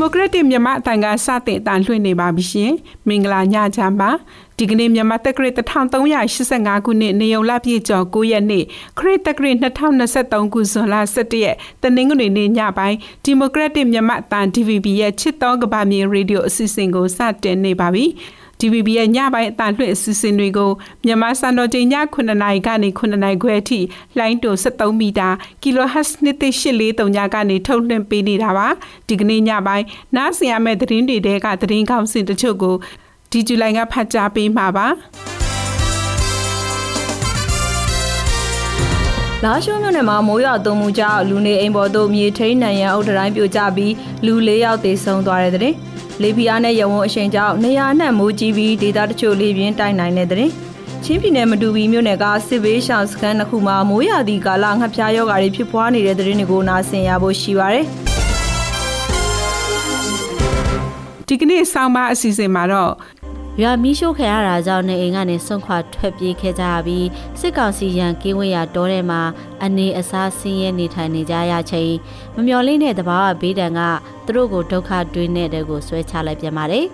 မိုကရက်တစ်မြန်မာအတန်ကစတင်အတန်လွှင့်နေပါပြီရှင်မင်္ဂလာညချမ်းပါဒီကနေ့မြန်မာတက္ကရာ1385ခုနှစ်နေုံလပြည့်ကျော်9ရက်နေ့ခရစ်တက္ကရာ2023ခုဇွန်လ17ရက်တနင်္ဂနွေနေ့ညပိုင်းဒီမိုကရက်တစ်မြန်မာအတန် DVB ရဲ့ချစ်တော်ကဘာမြေရေဒီယိုအစီအစဉ်ကိုစတင်နေပါပြီ DVB ရဲ့ညပိုင်းအတန်လွှင့်အစီအစဉ်တွေကိုမြန်မာစံတော်ချိန်ည9နာရီကနေ9နာရီခွဲအထိလိုင်းတို73မီတာ kHz 1.843ညကနေထုတ်လွှင့်ပေးနေတာပါဒီကနေ့ညပိုင်းနားဆင်ရမယ့်သတင်းတွေတဲကသတင်းကောင်းစင်တချို့ကိုဒီဇူလိုင်ကဖတ်ကြားပေးမှာပါလာရှိုးမြို့နယ်မှာမိုးရွာသွန်းမှုကြောင့်လူနေအိမ်ပေါ်သို့မြေထိန်နံရန်အုပ်တိုင်းပြိုကျပြီးလူ၄ယောက်သေဆုံးသွားတဲ့တဲ့ လေပြားနဲ့ရဝုံအရှိန်ကြောင့်နေရာနဲ့မိုးကြီးပြီးဒေသတချို့လေပြင်းတိုက်နိုင်တဲ့တဲ့ချင်းပြည်နယ်မတူပီမြို့နယ်ကစစ်ဘေးရှောင်စခန်းတစ်ခုမှာမိုးရာသီကာလငှက်ဖျားယောဂါတွေဖြစ်ပွားနေတဲ့တဲ့တွေကိုနားဆင်ရဖို့ရှိပါတယ်ဒီကနေ့ဆောင်းပါအစီအစဉ်မှာတော့ ရွာမီးရှို့ခံရတာကြောင့်နေအိမ်ကနေဆုံးခွာထွက်ပြေးခဲ့ကြရပြီးစစ်ကောင်စီရန်ကင်းဝေးရာတောထဲမှာအနေအစားဆင်းရဲနေထိုင်နေကြရချိန်မမျော်လင့်တဲ့တဘာဝဘေးဒဏ်ကသူတို့ကိုဒုက္ခတွင်းတဲ့ကိုဆွဲချလိုက်ပြန်ပါတယ်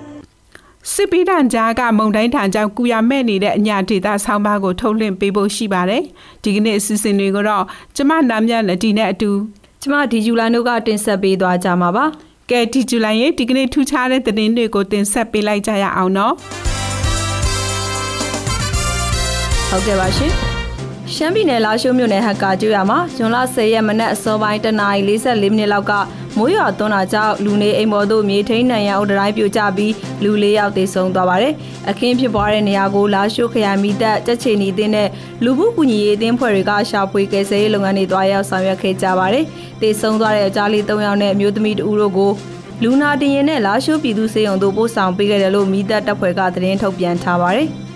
စစ်ပီးတန်ကြားကမုံတိုင်းထံကြောင့်ကုရမဲ့နေတဲ့အညာဒေတာဆောင်းပါးကိုထုတ်လွှင့်ပေးဖို့ရှိပါတယ်။ဒီကနေ့အစီအစဉ်တွေကိုတော့ကျမနာမြနဲ့ဒီနဲ့အတူကျမဒီဂျူလိုင်တို့ကတင်ဆက်ပေးသွားကြမှာပါ။ ကဲဒီဇူလိုင်ရဲ့ဒီကနေ့ထူးခြားတဲ့သတင်းတွေကိုတင်ဆက်ပေးလိုက်ကြရအောင်နော်ဟုတ်ကဲ့ပါရှင် ရှမ်းပြည်နယ်လာရှိုးမြို့နယ်ဟက်ကာကျွော်မှာဇွန်လ10ရက်မနက်အစောပိုင်းတနာရီ44မိနစ်လောက်ကမိုးရွာသွန်းတာကြောင့်လူနေအိမ်ပေါ်သို့မြေထိန်နံရန်အုပ်တိုင်းပြိုကျပြီးလူ၄ယောက်သေဆုံးသွားပါတယ်။အခင်းဖြစ်ပွားတဲ့နေရာကိုလာရှိုးခရိုင်မိသက်ကြက်ချီနီအသင်းနဲ့လူမှုကူညီရေးအသင်းဖွဲ့တွေကရှာဖွေကယ်ဆယ်ရေးလုပ်ငန်းတွေတွားရောက်ဆောင်ရွက်ခဲ့ကြပါတယ်။သေဆုံးသွားတဲ့အကြားလေး၃ယောက်နဲ့အမျိုးသမီးတဦးတို့ကိုလူနာတင်ရင်နဲ့လာရှိုးပြည်သူစေယုံတို့ပို့ဆောင်ပေးခဲ့တယ်လို့မိသက်တပ်ဖွဲ့ကသတင်းထုတ်ပြန်ထားပါတယ်။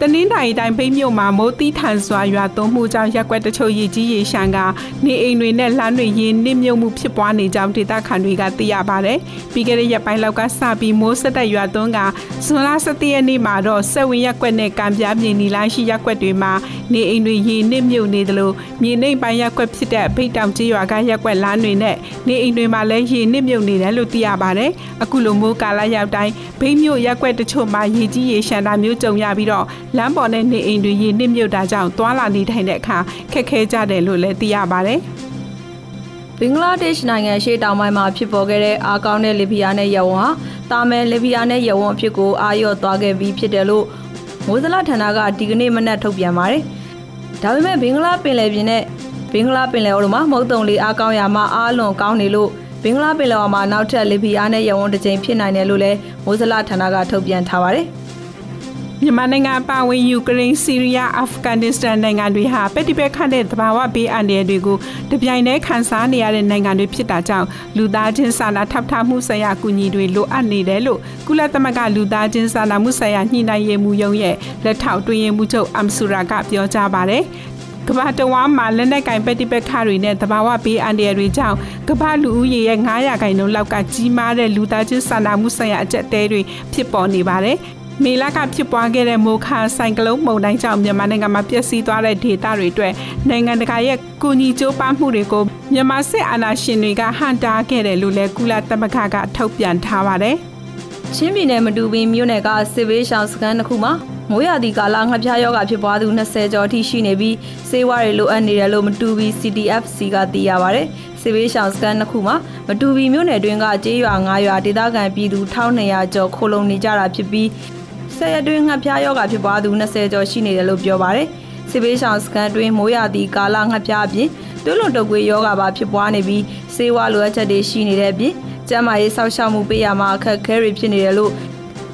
တနင်္သာရီတိုင်းဖိမြို့မှာမိုးတီးထန်စွာရွာသွန်းမှုကြောင့်ရက်ွက်တချို့ရည်ကြီးရေရှမ်းကနေအိမ်တွေနဲ့လမ်းတွေရင်းနစ်မြုပ်မှုဖြစ်ပွားနေကြောင်းဒေသခံတွေကသိရပါတယ်။ပြီးခဲ့တဲ့ရက်ပိုင်းလောက်ကစပြီးမိုးဆက်တက်ရွာသွန်းကဇွန်လ17ရက်နေ့မှာတော့ဆက်ဝင်ရက်ွက်နဲ့ကံပြားမြေနီလိုင်းရှိရက်ွက်တွေမှာနေအိမ်တွေရင်းနစ်မြုပ်နေသလိုမြေနှိပ်ပိုင်းရက်ွက်ဖြစ်တဲ့ဖိတ်တောင်ကျေးရွာကရက်ွက်လမ်းတွေနဲ့နေအိမ်တွေမှာလည်းရင်းနစ်မြုပ်နေတယ်လို့သိရပါတယ်။အခုလိုမိုးကာလရောက်တိုင်းဖိမြို့ရက်ွက်တချို့မှာရေကြီးရေရှမ်းတာမျိုးကြုံရပြီးတော့လမ်းပေါ်နဲ့နေအိမ်တွေရေနစ်မြုပ်တာကြောင့်သွာလာနေထိုင်တဲ့အခါခက်ခဲကြတယ်လို့လည်းသိရပါတယ်ဘင်္ဂလားဒေ့ရှ်နိုင်ငံရှေ့တောင်ပိုင်းမှာဖြစ်ပေါ်ခဲ့တဲ့အားကောင်းတဲ့လီဘီယာနဲ့ယဝန်ဟာတာမဲလီဘီယာနဲ့ယဝန်အဖြစ်ကိုအာရော့သွားခဲ့ပြီးဖြစ်တယ်လို့မိုးစလဌာနကဒီကနေ့မနက်ထုတ်ပြန်ပါတယ်။ဒါပေမဲ့ဘင်္ဂလားပင်လယ်ပြင်နဲ့ဘင်္ဂလားပင်လယ်အော်တို့မှာမုတ်တုံလေးအားကောင်းရာမှာအားလွန်ကောင်းနေလို့ဘင်္ဂလားပင်လယ်အော်မှာနောက်ထပ်လီဘီယာနဲ့ယဝန်တစ်ကြိမ်ဖြစ်နိုင်တယ်လို့လည်းမိုးစလဌာနကထုတ်ပြန်ထားပါတယ်။ မြန်မာနိုင်ငံအပါအဝင်ယူကရိန်း၊ဆီးရီးယား၊အာဖဂန်နစ္စတန်နိုင်ငံတွေဟာပဋိပက္ခတဲ့သဘာဝဘေးအန္တရာယ်တွေကိုတပြိုင်တည်းခံစားနေရတဲ့နိုင်ငံတွေဖြစ်တာကြောင့်လူသားချင်းစာနာထောက်ထားမှုဆိုင်ရာအကူအညီတွေလိုအပ်နေတယ်လို့ကုလသမဂ္ဂလူသားချင်းစာနာမှုဆိုင်ရာညှိနှိုင်းရေးမှူးရုံးရဲ့လက်ထောက်တွင်ရင်မှုချုပ်အမ်ဆူရာကပြောကြားပါတယ်ကမ္ဘာတဝမ်းမှာလက်နက်ကင်ပဋိပက္ခတွေနဲ့တဘာဝဘေးအန္တရာယ်တွေကြောင့်ကမ္ဘာလူဦးရေရဲ့900ခန့်လောက်ကကြီးမားတဲ့လူသားချင်းစာနာမှုဆိုင်ရာအကျက်တဲတွေဖြစ်ပေါ်နေပါတယ် မေလကဖြစ်ပွားခဲ့တဲ့မိုခါဆိုင်ကလုန်းမုန်တိုင်းကြောင့်မြန်မာနိုင်ငံမှာပျက်စီးသွားတဲ့ဒေသတွေအတွက်နိုင်ငံတကာရဲ့ကူညီကြိုးပမ်းမှုတွေကိုမြန်မာစစ်အာဏာရှင်တွေကဟန်တာခဲ့တယ်လို့လည်းကုလသမဂ္ဂကထုတ်ပြန်ထားပါတယ်။ချင်းပြည်နယ်မတူပင်မြို့နယ်ကစစ်ဘေးရှောင်စခန်းတစ်ခုမှာမိုးရသည့်ကာလငှက်ဖျားယောဂဖြစ်ပွားသူ20ကျော်ထိရှိနေပြီးစေဝါတွေလိုအပ်နေတယ်လို့မတူပီ CTFC ကသိရပါဗျ။စစ်ဘေးရှောင်စခန်းတစ်ခုမှာမတူပီမြို့နယ်တွင်းကကျေးရွာ9ရွာဒေသခံပြည်သူ1200ကျော်ခိုလုံနေကြတာဖြစ်ပြီး ဆယ်ရက်တွင်းငှက်ဖျားယောဂဖြစ်ပွားသူ20ကျော်ရှိနေတယ်လို့ပြောပါတယ်။စစ်ဘေးရှောင်စခန်းတွင်မိုးရာသီကာလငှက်ဖျားအပြင်တွလွန်တုပ်ကွေးယောဂပါဖြစ်ပွားနေပြီးဆေးဝါးလိုအပ်ချက်တွေရှိနေတဲ့အပြင်ကျန်းမာရေးစောင့်ရှောက်မှုပေးရမှာအခက်အခဲတွေဖြစ်နေတယ်လို့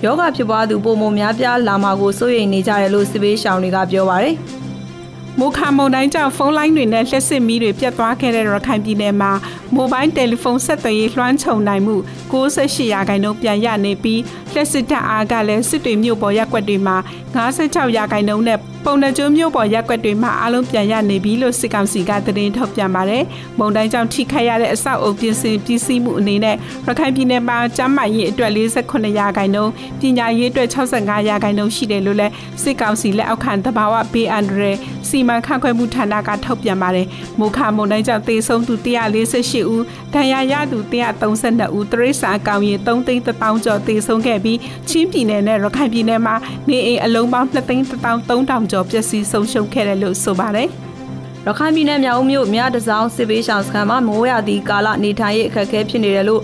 ယောဂဖြစ်ပွားသူပုံမများပြားလာမှာကိုစိုးရိမ်နေကြတယ်လို့စစ်ဘေးရှောင်တွေကပြောပါတယ်။ မိုခါမုန်တိုင်းကြောင့်ဖုန်းလိုင်းတွေနဲ့လျှက်စစ်မီးတွေပြတ်သွားခဲ့တဲ့ရခိုင်ပြည်နယ်မှာမိုဘိုင်းတယ်လီဖုန်းဆက်သွယ်ရေးလွှမ်းခြုံနိုင်မှု68ရာခိုင်နှုန်းပြန်ရနေပြီးလျှက်စစ်တပ်အားကလည်းစစ်တွေမြို့ပေါ်ရက်ွက်တွေမှာ56ရာခိုင်နှုန်းနဲ့ ပုံနှကျိုးမျိုးပေါ်ရက်ွက်တွေမှာအလုံးပြန်ရနေပြီလို့စစ်ကောင်စီကသတင်းထုတ်ပြန်ပါတယ်။မုံတိုင်းကြောင့်ထိခိုက်ရတဲ့အဆောက်အုံပြင်ဆင်ပြည်စည်းမှုအနေနဲ့ရခိုင်ပြည်နယ်မှာကျန်းမာရေးအတွက်48ရာခိုင်နှုန်းပညာရေးအတွက်65ရာခိုင်နှုန်းရှိတယ်လို့လည်းစစ်ကောင်စီလက်အောက်ခံတဘာဝဘေးအန္တရာယ်စီမံခန့်ခွဲမှုဌာနကထုတ်ပြန်ပါတယ်။မိုခါမုံတိုင်းကြောင့်သေဆုံးသူ148ဦးဒဏ်ရာရသူ132ဦးတရိษံအကောင်ရင်3သိန်း1000ကျော်သေဆုံးခဲ့ပြီးချင်းပြည်နယ်နဲ့ရခိုင်ပြည်နယ်မှာနေအိမ်အလုံးပေါင်း2သိန်း1300ကျော်ပျက်စီးဆုံးရှုံးခဲ့တယ်လို့ဆိုပါတယ်ရခိုင်ပြည်နယ်မြောက်ဦးမြို့မြတစောင်းစစ်ပေးရှောင်စခန်းမှာမိုးရသည့်ကာလနေထိုင်ရေးအခက်အခဲဖြစ်နေတယ်လို့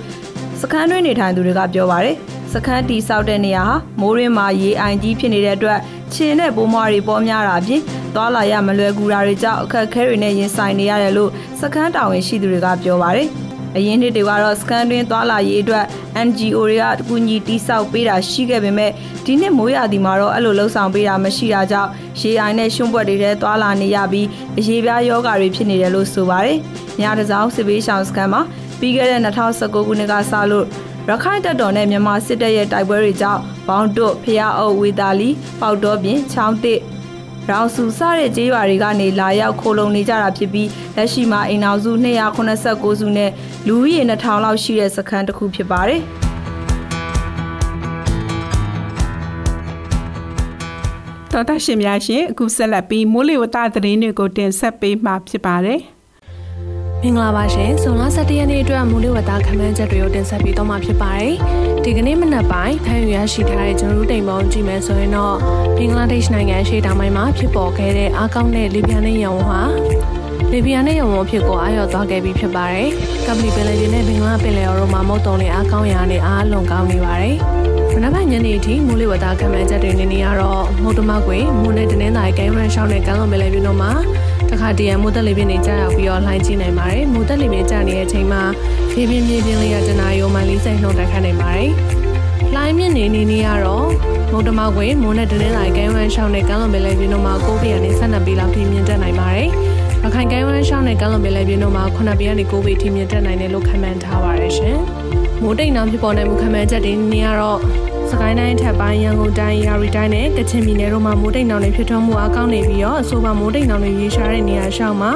စခန်းတွင်းနေထိုင်သူတွေကပြောပါတယ်။စခန်းတီဆောက်တဲ့နေရာဟာမိုးရင်းမှာရေအိုင်ကြီးဖြစ်နေတဲ့အတွက်ခြေနဲ့ပိုးမွားတွေပေါ်များတာအပြင်သွာလာရမလွယ်ကူတာတွေကြောင့်အခက်အခဲတွေနဲ့ရင်ဆိုင်နေရတယ်လို့စခန်းတာဝန်ရှိသူတွေကပြောပါတယ်။ အရင်နှစ်တွေကတော့စကန်တွင်သွာလာရေးအတွက် NGO တွေကတကူညီတိစောက်ပေးတာရှိခဲ့ပေမဲ့ဒီနှစ်မိုးရာသီမှာတော့အဲ့လိုလှုပ်ဆောင်ပေးတာမရှိတာကြောင့်ရေအိုင်နဲ့ရှုံးပွက်တွေထဲသွာလာနေရပြီးအရေးပြားယောဂါတွေဖြစ်နေတယ်လို့ဆိုပါတယ်။ညတစောင်းစစ်ပေးရှောင်းစကန်မှာပြီးခဲ့တဲ့2019ခုနှစ်ကစလို့ရခိုင်တပ်တော်နဲ့မြန်မာစစ်တပ်ရဲ့တိုက်ပွဲတွေကြောင့်ဘောင်းတွတ်ဖျားအုပ်ဝေတာလီ ပေါတော့ပြင်ချောင်းတစ် ရောင်စုစတဲ့ကြေးရွာတွေကနေလာရောက်ခိုလုံနေကြတာဖြစ်ပြီးလက်ရှိမှာအိမ်အောင်စု289စုနဲ့လူဦးရေ2000လောက်ရှိတဲ့စခန်းတစ်ခုဖြစ်ပါတယ်။တော်တာရှင်များရှင်အခုဆက်လက်ပြီးမိုးလေဝသသတင်းတွေကိုတင်ဆက်ပေးမှာဖြစ်ပါတယ်။ မင်္ဂလာပါရှင်။ဇွန်လ17ရက်နေ့အတွက်မူလဝတ္တခမန်းချက်တွေကိုတင်ဆက်ပေးတော့မှာဖြစ်ပါတယ်။ဒီကနေ့မနက်ပိုင်းထိုင်းရရှိထားတဲ့ကျွန်တော်တို့တိမ်ပေါင်းကြည့်မယ်ဆိုရင်တော့ဘင်္ဂလားဒေ့ရှ်နိုင်ငံရှေ့တောင်ပိုင်းမှာဖြစ်ပေါ်ခဲ့တဲ့အားကောင်းတဲ့လေပြင်းနဲ့ရောင်ဟာလေပြင်းနဲ့ရောင်ဝဖြစ်ကိုအာရုံသွားခဲ့ပြီးဖြစ်ပါတယ်။ကမ္ဘာပင်လယ်ပြင်နဲ့ဘင်္ဂလားပင်လယ်အော်တို့မှာမုတ်တုံတွေအားကောင်းရာနဲ့အားလုံကောင်းနေပါတယ်။မနက်ဖြန်ညနေအထိမိုးလေဝသခန့်မှန်းချက်တွေနေနေရတော့မုတ်တမကွေမိုးနဲ့တင်းတိုင်းကဲမရန်ရှောင်းနဲ့ကမ်းလွန်ပင်လယ်ပြင်တို့မှာ တခါတရံမိုးတက်လေပြင်းတွေကြာရောက်ပြီးတော့လှိုင်းကြီးနိုင်ပါတယ်မိုးတက်လေပြင်းကြာနေတဲ့အချိန်မှာရေပြင်းမြေပြင်းလေးရတနာရောမိုင်လေးစိတ်နှုံတက်ခတ်နိုင်ပါတယ်လှိုင်းမြင့်နေနေနေရတော့မုတ်တမောက်ကွေမိုးနဲ့တင်းတိုင်းကဲမရန်ရှောင်းနဲ့ကမ်းလွန်ပင်လယ်ပြင်တို့မှာ9ပေကနေ12ပေလောက်ထိမြင့်တက်နိုင်ပါတယ်ရခိုင်ကဲဝမ်းရှောင်းနဲ့ကမ်းလွန်ပင်လယ်ပြင်တို့မှာ9ပေကနေ9ပေထိမြင့်တက်နိုင်တယ်လို့ခန့်မှန်းထားပါတယ်ရှင်။မိုးတိမ်နှောင်ဖြစ်ပေါ်နိုင်မှုခန့်မှန်းချက်တွေနေရတော့ စကိုင်းတိုင်းထပ်ပိုင်းရန်ကုန်တိုင်းရာရီတိုင်းနဲ့ကချင်ပြည်နယ်တို့မှာမိုးတိမ်နှောင်တွေဖြစ်ထွန်းမှုအကောင်းနေပြီးတော့အဆိုပါမိုးတိမ်နှောင်တွေရေရှားတဲ့နေရာရှောင်းမှာ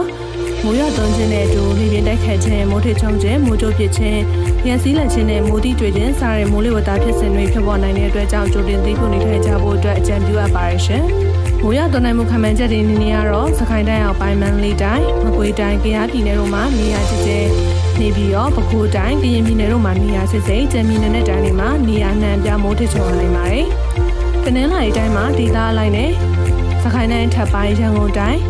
မိုးရွာသွန်းခြင်းနဲ့အတူလေပြင်းတိုက်ခတ်ခြင်းမိုးထချုံခြင်းမိုးကြိုးပစ်ခြင်းရန်စည်းလက်ခြင်းနဲ့မိုးတိတွေ့ခြင်းစတဲ့မိုးလေဝသဖြစ်စဉ်တွေဖြစ်ပေါ်နိုင်တဲ့အတွက်ကြောင့်ကြိုတင်သိဖို့နေထိုင်ကြဖို့အတွက်အကြံပြုအပ်ပါတယ်ရှင်။မိုးရွာသွန်းနိုင်မှုခံမှန်းချက်တွေနေနေရတော့စကိုင်းတိုင်းအောက်ပိုင်းမန္တလေးတိုင်းမကွေးတိုင်းကယားပြည်နယ်တို့မှာနေရာကျကျ နေပြီးတော့ပဲခူးတိုင်းကရင်ပြည်နယ်တို့မှာနေရာစစ်စိတ်၊ကြံပြည်နယ်နဲ့တိုင်းတွေမှာနေရာနှံပြမိုးထချုံနိုင်ပါတယ်။တနင်္လာရီတိုင်းမှာဒေသအလိုက်နဲ့စကိုင်းတိုင်းထပ်ပိုင်းရန်ကုန်တိုင်း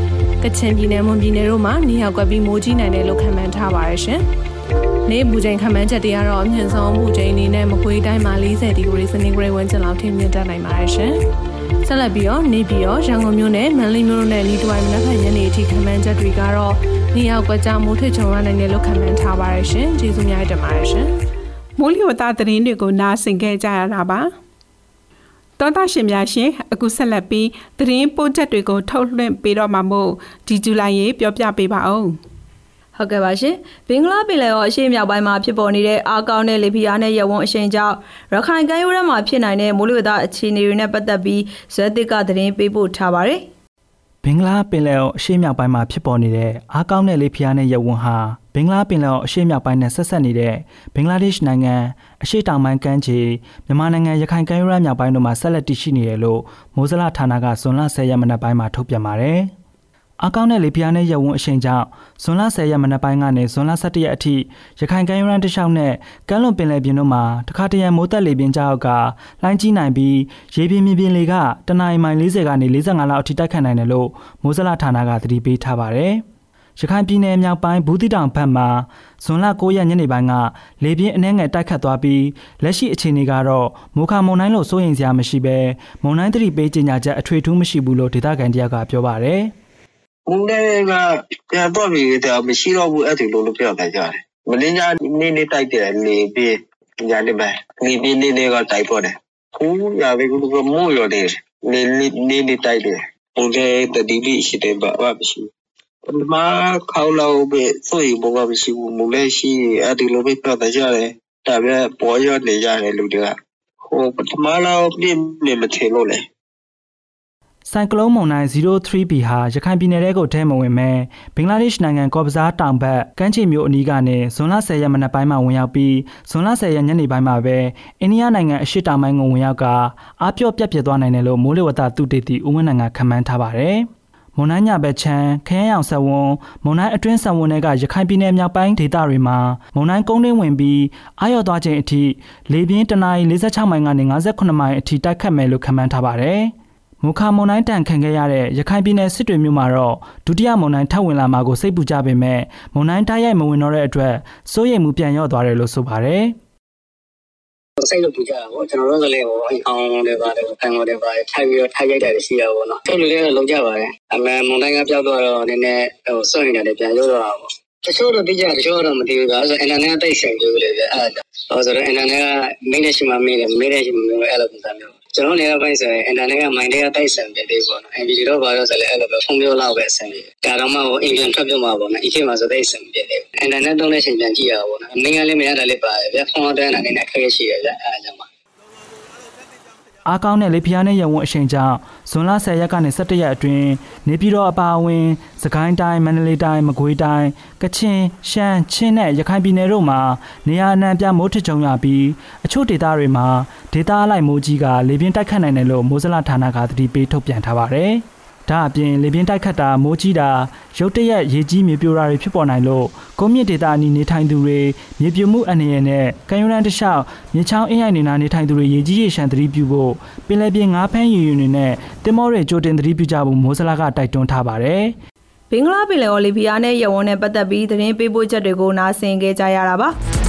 ကချင်ပြည်နယ်မွန်ပြည်နယ်တို့မှာနေရာကွက်ပြီးမိုးကြီးနိုင်တယ်လို့ခန့်မှန်းထားပါရရှင်။နေ့ပူချိန်ခန့်မှန်းချက်တွေကတော့အမြင့်ဆုံးပူချိန်အနေနဲ့မကွေးတိုင်းမှာ40ဒီဂရီစင်တီဂရိတ်ဝန်းကျင်လောက်ထိမြင့်တက်နိုင်ပါရရှင်။ဆက်လက်ပြီးတော့နေပြီးတော့ရန်ကုန်မြို့နယ်မန္တလေးမြို့တို့နဲ့ဤတဝိုင်းမနက်ဖြန်ညနေအထိခန့်မှန်းချက်တွေကတော့ နေရာကွက်ကြားမိုးထချုံရနိုင်တယ်လို့ခန့်မှန်းထားပါရရှင်။ကျေးဇူးများတင်ပါတယ်ရှင်။မိုးလျဝသသတင်းတွေကိုနားဆင်ခဲ့ကြရတာပါ။တောသားရှင်များရှင်အခုဆက်လက်ပြီးသတင်းပို့ချက်တွေကိုထုတ်လွှင့်ပေးတော့မှာမို့ဒီဇူလိုင်ရေပြောပြပေးပါအောင်ဟုတ်ကဲ့ပါရှင်ဘင်္ဂလားပင်လယ်ော်အရှေ့မြောက်ပိုင်းမှာဖြစ်ပေါ်နေတဲ့အားကောင်းတဲ့လေဖိအားနဲ့ရဝန်းအရှိန်ကြောင့်ရခိုင်ကမ်းရိုးတန်းမှာဖြစ်နိုင်တဲ့မိုးလေဝသအခြေအနေတွေနဲ့ပတ်သက်ပြီးဇွဲတစ်ကသတင်းပေးပို့ထားပါတယ် ဘင်္ဂလားပင်လယ်ော်အရှေ့မြောက်ပိုင်းမှာဖြစ်ပေါ်နေတဲ့အားကောင်းတဲ့လေဖိအားနဲ့ရဝန်းဟာဘင်္ဂလားပင်လယ်အရှေ့မြောက်ပိုင်းနဲ့ဆက်ဆက်နေတဲ့ဘင်္ဂလားဒေ့ရှ်နိုင်ငံအရှေ့တောင်ပိုင်းကမ်းခြေမြန်မာနိုင်ငံရခိုင်ကမ်းရိုးတန်းမြောက်ပိုင်းတို့မှာဆက်လက်တည်ရှိနေတယ်လို့မိုးစလဌာနကဇွန်လ10ရက်မနက်ပိုင်းမှာထုတ်ပြန်ပါတယ်။ အကောင့်နဲ့လေပြားနဲ့ရဝန်းအရှိန်ကြောင့်ဇွန်လ10ရက်မနက်ပိုင်းကနေဇွန်လ17ရက်အထိရခိုင်ကမ်းရိုးတန်းတစ်လျှောက်နဲ့ကမ်းလွန်ပင်လယ်ပြင်တို့မှာတခါတရံမိုးသက်လေပြင်းကြောက်ကလိုင်းကြီးနိုင်ပြီးရေပြင်မြေပြင်လေကတနအီမိုင်40ကနေ45လောက်အထိတိုက်ခတ်နိုင်တယ်လို့မိုးစလဌာနကသတိပေးထားပါတယ်။ရခိုင်ပြည်နယ်မြောက်ပိုင်းဘူးတိတောင်ဘက်မှာဇွန်လ9ရက်ညနေပိုင်းကလေပြင်းအနှဲငယ်တိုက်ခတ်သွားပြီးလက်ရှိအခြေအနေကတော့မိုခါမုန်တိုင်းလို့စိုးရိမ်စရာမရှိဘဲမုန်တိုင်းသတိပေးကြေညာချက်အထွေထူးမရှိဘူးလို့ဒေသခံတယောက်ကပြောပါတယ်။ မုန်တိုင်းကပြန်တော့ပြီတဲ့မရှိတော့ဘူးအဲ့ဒီလိုလိုပြောလိုက်ကြတယ်။မင်းညာနေနေတိုက်တယ်လေပြင်းညာနေပဲလေပြင်းနေနေကတိုက်ပေါ်တယ်။ခုရပဲကူကမိုးရတယ်နေနေနေတိုက်တယ်။မုန်တိုင်းတတိပိရှိတယ်ဘာမှမရှိဘူးပထမခေါက်လောက်ပဲစိုးရိမ်ဖို့ကမရှိဘူးမူလည်းရှိအဲ့ဒီလိုပဲပြောတတ်ကြတယ်ဒါပေမဲ့ပေါ်ရနေကြတယ်လူတွေကဟိုပထမလောက်ပြင်းနေမထင်လို့လေစ ဆိုင်ကလုန်းမုန်တိုင်း 03B ဟာရခိုင်ပြည်နယ်ထဲကိုထဲမဝင်မဲဘင်္ဂလားဒေ့ရှ်နိုင်ငံကော့ဘဇားတောင်ဘက်ကမ်းခြေမြို့အနီးကနေဇွန်လ10ရက်မနက်ပိုင်းမှာဝင်ရောက်ပြီးဇွန်လ10ရက်ညနေပိုင်းမှာပဲအိန္ဒိယနိုင်ငံအရှေ့တောင်ပိုင်းကိုဝင်ရောက်ကအားပြော့ပြတ်ပြတ်သွားနိုင်တယ်လို့မိုးလေဝသသုတေသီဦးဝင်းနိုင်ကခန့်မှန်းထားပါတယ်။မွန်နိုင်ညဘက်ချမ်းခရမ်းရောင်ဆက်ဝန်းမွန်နိုင်အတွင်းဆက်ဝန်းတွေကရခိုင်ပြည်နယ်မြောက်ပိုင်းဒေသတွေမှာမွန်နိုင်ကုန်းတွင်းဝင်ပြီးအာရော့သွားခြင်းအထိလေပြင်းတနအီ46မိုင်ကနေ58မိုင်အထိတိုက်ခတ်မယ်လို့ခန့်မှန်းထားပါတယ်။ မုခါမုန်တိုင်းတန်ခံခဲ့ရတဲ့ရခိုင်ပြည်နယ်စစ်တွေမြို့မှာတော့ဒုတိယမုန်တိုင်းထပ်ဝင်လာမှာကိုစိတ်ပူကြပေမဲ့မုန်တိုင်းတိုက်ရိုက်မဝင်တော့တဲ့အတွက်စိုးရိမ်မှုပြန်ရော့သွားတယ်လို့ဆိုပါတယ်စိတ်လို့ပူကြတာပေါ့ကျွန်တော်တို့ကလည်းဟိုအအောင်တွေပါတယ်ဖန်ကုန်တွေပါတယ်ထိုက်ပြီးတော့ထိုက်ရိုက်တယ်ရှိရပါတော့သူတို့လည်းလုံကြပါတယ်အမှန်မုန်တိုင်းကပြောက်တော့တော့နည်းနည်းဟိုစွန့်နေတယ်ပြန်ရုပ်တော့တာပေါ့တချို့တော့သိကြတချို့တော့မသိဘူးကဆိုအင်တာနက်တိတ်ဆိုင်လို့လေအဲ့ဒါဟောဆိုတော့အင်တာနက်ကမင်းနဲ့ရှိမှမင်းနဲ့မင်းနဲ့ရှိမှမင်းနဲ့အဲ့လိုပုံစံမျိုး ကျွန်တော်နေရာပိုင်းဆိုရင်အင်တာနက်ကမိုင်းတွေကတိုက်ဆန်ပြသေးပေါ့နော်။ MVD တော့ဘာလို့ဆိုလဲအဲ့လိုပဲဖုန်းပြောလောက်ပဲဆန်ပြီ။ဒါတော့မှဟိုအင်ဂျင်ထွက်ပြမှာပေါ့နော်။ EK မှာဆိုတိုက်ဆန်ပြသေး။အင်တာနက်တုံးတဲ့ချိန်ပြန်ကြည့်ရပါပေါ့နော်။မင်းကလည်းမရတာလေးပါတယ်ဗျ။ဖုန်းတော့တဲ့အနေနဲ့ခက်ခဲရှိတယ်ဗျ။အဲ့ဒါကြောင့် အားကောင်းတဲ့လေဖျားနဲ့ရဝန်းအချိန်ကြောင့်ဇွန်လ10ရက်ကနေ17ရက်အတွင်းနေပြည်တော်အပါအဝင်စကိုင်းတိုင်းမန္တလေးတိုင်းမကွေးတိုင်းကချင်ရှမ်းချင်းနဲ့ရခိုင်ပြည်နယ်တို့မှာနေရာအနှံ့ပြမိုးထကြုံရပြီးအချို့ဒေသတွေမှာဒေသအလိုက်မိုးကြီးကလေပြင်းတိုက်ခတ်နိုင်တယ်လို့မိုးစလဌာနကသတိပေးထုတ်ပြန်ထားပါတယ်။ ဒါအပြင်လေပြင်းတိုက်ခတ်တာမိုးကြီးတာရုတ်တရက်ရေကြီးမြေပြိုတာတွေဖြစ်ပေါ်နိုင်လို့ကုန်းမြင့်ဒေသအနီးနေထိုင်သူတွေမြေပြိုမှုအနေနဲ့ကံယူရန်တလျှောက်မြေချောင်းအင်းရိုင်နေနာနေထိုင်သူတွေရေကြီးရေရှမ်းသတိပြုဖို့ပင်လယ်ပြင်ငါးဖမ်းယူယူနေနဲ့တင်မောတွေကြိုတင်သတိပြုကြဖို့မိုးစလာကတိုက်တွန်းထားပါတယ်ဘင်္ဂလားပင်လယ်အော်လီဗီယာနဲ့ရဝန်းနဲ့ပတ်သက်ပြီးသတင်းပေးပို့ချက်တွေကိုနားဆင်ကြကြရတာပါ။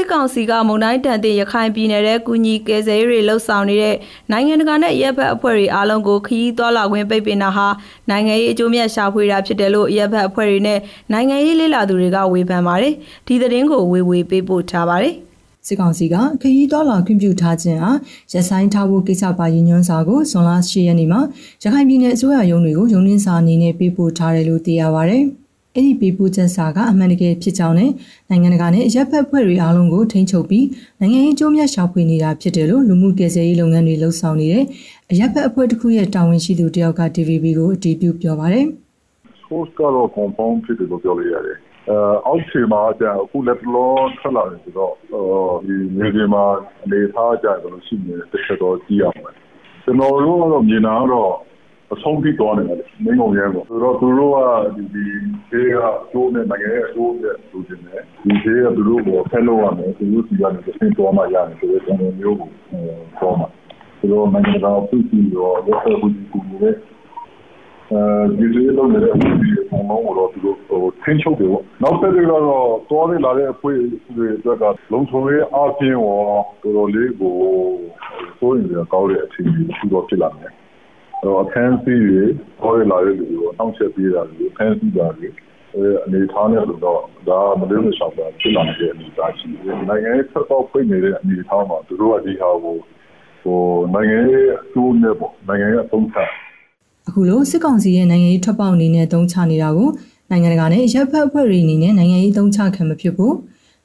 စစ်ကောင်စီကမုံတိုင်းတန်တဲ့ရခိုင်ပြည်နယ်ရဲ့ကုညီကယ်ဆယ်ရေးတွေလှုပ်ဆောင်နေတဲ့နိုင်ငံတကာနဲ့ရပ်ဘက်အဖွဲ့တွေအားလုံးကိုခရီးသွားလာခွင့်ပိတ်ပင်တာဟာနိုင်ငံရေးအကျိုးမြတ်ရှာဖွေတာဖြစ်တယ်လို့ရပ်ဘက်အဖွဲ့တွေနဲ့နိုင်ငံရေးလေ့လာသူတွေကဝေဖန်ပါတယ်။ဒီသတင်းကိုဝေဝေပေးပို့ထားပါတယ်။စစ်ကောင်စီကခရီးတော်လာခွင့်ပြုထားခြင်းအားရဆိုင်ထားဖို့ကိစ္စပါရည်ညွှန်းစာကိုဇွန်လ10ရက်နေ့မှာရခိုင်ပြည်နယ်အစိုးရရုံးတွေကိုရုံးနှင်းစာအနေနဲ့ပေးပို့ထားတယ်လို့သိရပါဗျ။ အဲ့ဒီပေးပို့ချက်စာကအမှန်တကယ်ဖြစ်ကြောင်းနဲ့နိုင်ငံတကာနဲ့ရပ်ဖက်ဖွဲ့တွေအားလုံးကိုထိန်းချုပ်ပြီးနိုင်ငံရေးအကျိုးမြတ်ရှာဖွေနေတာဖြစ်တယ်လို့လူမှုကယ်ဆယ်ရေးလုပ်ငန်းတွေလှုပ်ဆောင်နေတဲ့အရပ်ဖက်အဖွဲ့တစ်ခုရဲ့တာဝန်ရှိသူတယောက်က TVB ကိုအတည်ပြုပြောပါတယ်။ source ကတော့ compound ဖြစ်တယ်လို့ပြောလို့ရတယ်။အဲအောက်ခြေမှာကျအခုလက်လောထွက်လာတယ်ဆိုတော့ဒီမြေပြင်မှာအနေထားကြတယ်လို့ရှိနေတစ်ချက်တော့ကြည့်ရမယ်။ကျွန်တော်တို့ကတော့မြင်တာကတော့ အဆုံးထိသွားနေတယ်မင်းကုန်ရဲပေါ့ဆိုတော့သူတို့ကဒီဒီဘေးကအကျိုးနဲ့နိုင်ငံရဲ့အကျိုးနဲ့ဆိုချင်တယ်ဒီဘေးကသူတို့ကိုဖက်လို့ရမယ်သူတို့စီကနေသင်တော်မှရတယ်ဆိုတဲ့အနေမျိုးကိုပြောမှာဆိုတော့နိုင်ငံကပြည်သူရောလက်ဆက်ဘူးကူနေတဲ့အဲဒီလိုလုပ်နေတဲ့အဖွဲ့တွေပုံမှန်တော့သူတို့ဟိုထင်းချုပ်တယ်ပေါ့နောက်တစ်ခုကတော့သွားနေလာတဲ့အဖွဲ့တွေအတွက်ကလုံခြုံရေးအပြင်ရောတော်တော်လေးကိုစိုးရင်ကြကောင်းတဲ့အခြေအနေရှိတော့ဖြစ်လာတယ်တော့ အခန်းစီးတွေပေါ်ရလာတဲ့လူတွေကိုနှောင့်ယှက်ပေးတာတွေအခန်းစီးတာတွေအနေထားနဲ့လို့တော့ဒါမလို့မဆောင်တာဖြစ်လာတဲ့အနေအထားရှိတယ်။နိုင်ငံရေးဆက်တော့ဖိနေတဲ့အနေအထားမှာသူတို့ကဒီဟာကိုဟိုနိုင်ငံရေးအကျိုးနဲ့ပေါ့နိုင်ငံရေးအသုံးချအခုလိုစစ်ကောင်စီရဲ့နိုင်ငံရေးထွက်ပေါက်အနေနဲ့သုံးချနေတာကိုနိုင်ငံတကာနဲ့ရပ်ဖက်အဖွဲ့တွေအနေနဲ့နိုင်ငံရေးသုံးချခံမဖြစ်ဘူး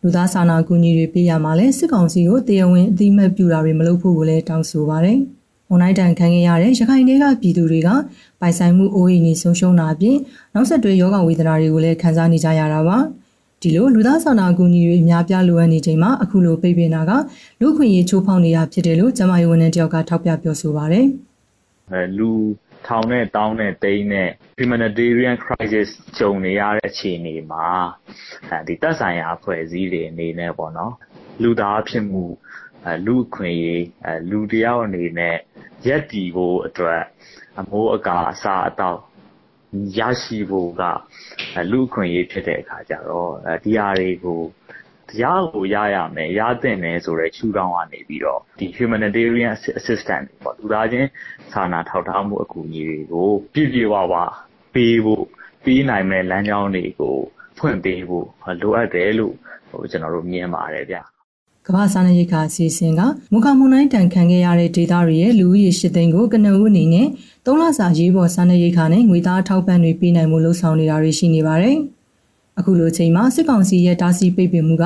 လူသားစာနာကူညီတွေပေးရမှာလဲစစ်ကောင်စီကိုတရားဝင်အသိမှတ်ပြုတာတွေမလုပ်ဖို့ကိုလည်းတောင်းဆိုပါတယ်။ မွန်နိုင်တန်ခံခဲ့ရတဲ့ရခိုင်တွေကပြည်သူတွေကပိုင်ဆိုင်မှုအိုးအိမ်ကြီးဆုံးရှုံးတာအပြင်နောက်ဆက်တွဲယောဂဝေဒနာတွေကိုလည်းခံစားနေကြရတာပါဒီလိုလူသားဆောင်နာအကူအညီတွေအများပြားလိုအပ်နေချိန်မှာအခုလိုပိတ်ပင်တာကလူခွင့်ရေးချိုးဖောက်နေတာဖြစ်တယ်လို့ကျမယဝန်ထမ်းတယောက်ကထောက်ပြပြောဆိုပါတယ်အဲလူထောင်နဲ့တောင်းနဲ့တိန်းနဲ့ humanitarian crisis ကြုံနေရတဲ့အခြေအနေမှာအဲဒီတက်ဆိုင်ရာအဖွဲ့အစည်းတွေအနေနဲ့ပေါ့နော်လူသားဖြစ်မှု လူအခွင့်အရေးလူတယောက်အနေနဲ့ရပ်တည်ဖို့အတွက်အမိုးအကာအစာအသောက်ရရှိဖို့ကလူ့အခွင့်အရေးဖြစ်တဲ့အခါကျတော့ဒီဟာတွေကိုတရားကိုရရမယ်ရသင့်တယ်ဆိုတဲ့ရှုထောင့်ကနေပြီးတော့ဒီ humanitarian assistance ပေါ့လူသားချင်းစာနာထောက်ထားမှုအကူအညီတွေကိုပြည့်ပြည့်ဝဝပေးဖို့ပေးနိုင်မဲ့လမ်းကြောင်းတွေကိုဖွင့်ပေးဖို့လိုအပ်တယ်လို့ဟိုကျွန်တော်တို့မြင်ပါတယ်ဗျ ကမ္ဘာစားနပ်ရိက္ခာအစီအစဉ်ကမူခမွန်တိုင်းတန်ခံခဲ့ရတဲ့ဒေသတွေရဲ့လူဦးရေ၈သိန်းကိုကနဦးအနေနဲ့၃လစာရေးပေါ်စားနပ်ရိက္ခာနဲ့ငွေသားထောက်ပံ့တွေပေးနိုင်မှုလှုံ့ဆော်နေတာတွေရှိနေပါတယ်။အခုလိုချိန်မှာစစ်ကောင်စီရဲ့တားဆီးပိတ်ပင်မှုက